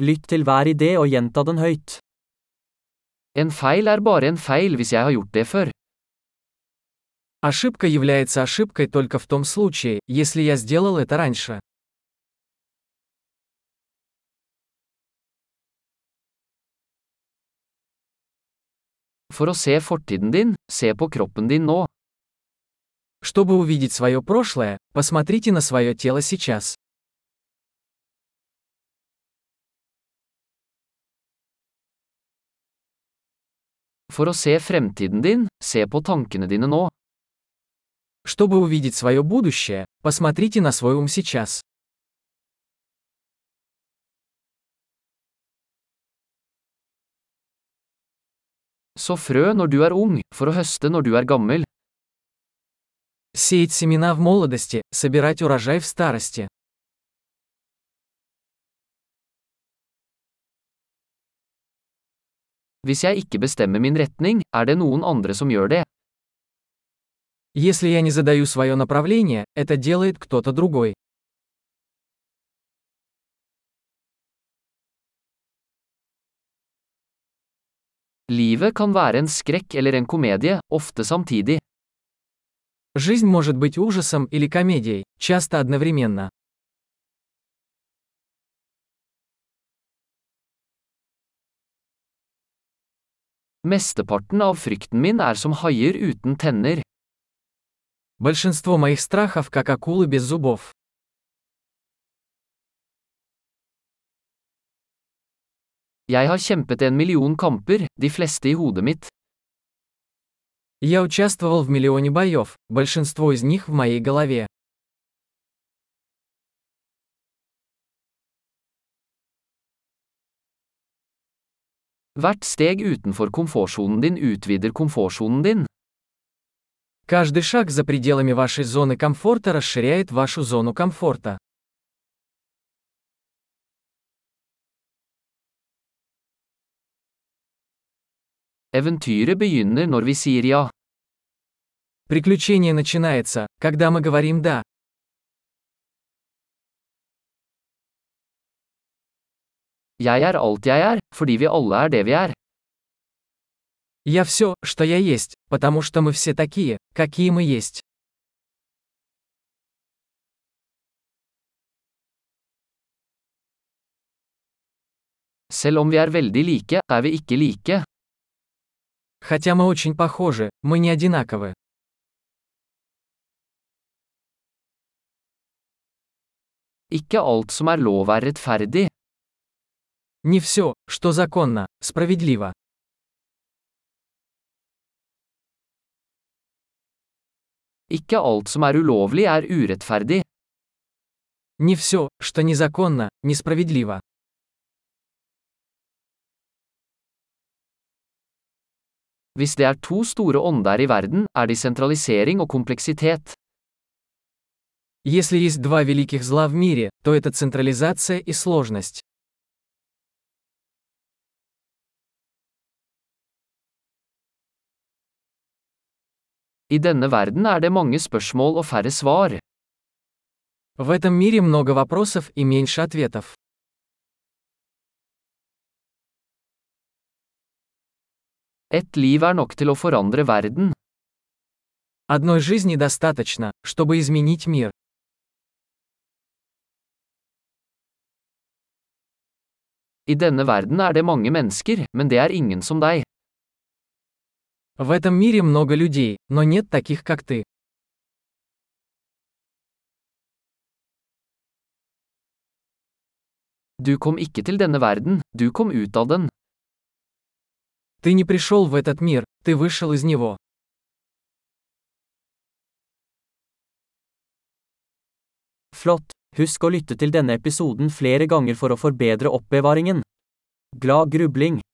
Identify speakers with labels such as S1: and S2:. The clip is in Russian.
S1: Lytt til hver idé og gjenta den høyt.
S2: En feil er bare en feil hvis jeg har gjort det før.
S3: Ошибка является ошибкой только в том случае, если я сделал это раньше.
S2: For å se fortiden din, se på kroppen din nå.
S3: Чтобы увидеть свое прошлое, посмотрите на свое тело сейчас.
S2: For å se fremtiden din, se på tankene dine nå.
S3: Чтобы увидеть свое будущее, посмотрите на свой ум сейчас.
S2: Så frø når du er ung, for å høste når du er gammel.
S3: Сеять семена в молодости, собирать урожай в старости.
S2: Hvis jeg ikke bestemmer min retning, er det noen andre som gjør det.
S3: Если я не задаю свое направление, это делает кто-то другой.
S2: Livet kan være en skrekk eller en komedie, ofte samtidig.
S3: Жизнь может быть ужасом или комедией, часто одновременно.
S2: Mesteparten av frykten min er som haier uten tenner.
S3: Большинство моих страхов как акулы без зубов.
S2: Jeg har kjempet en million kamper, de fleste i hodet mitt.
S3: Я участвовал в миллионе боев, большинство из них в моей голове.
S2: Hvert steg utenfor komfortsonen din utvider komfortsonen din.
S3: Каждый шаг за пределами вашей зоны комфорта расширяет вашу зону комфорта.
S2: Eventyret begynner når vi sier ja.
S3: Приключение начинается, когда мы говорим «да».
S2: Jeg er alt jeg er, fordi vi alle er det vi er.
S3: Я все, что я есть, потому что мы все такие, какие мы есть.
S2: Selv om vi er veldig like, er vi ikke like.
S3: Хотя мы очень похожи, мы не одинаковы.
S2: Ikke alt som er lov er rettferdig.
S3: Не все, что законно, справедливо.
S2: Ikke alt som er ulovlig er urettferdig.
S3: Не все, что незаконно, несправедливо.
S2: Hvis det er to store ånder i verden, er de sentralisering og kompleksitet.
S3: Если есть два великих зла в мире, то это централизация и сложность.
S2: I denne verden er det mange spørsmål og færre svar.
S3: В этом мире много вопросов и меньше ответов.
S2: Et liv er nok til å forandre verden.
S3: Одной жизни достаточно, чтобы изменить мир.
S2: I denne verden er det mange mennesker, men det er ingen som deg.
S3: В этом мире много людей, но нет таких, как ты.
S2: Du kom ikke til denne verden, du kom ut av den.
S3: Ты не пришел в этот мир, ты вышел из него.
S1: Flott! Husk å lytte til denne episoden flere ganger for å forbedre oppbevaringen. Glad grubling!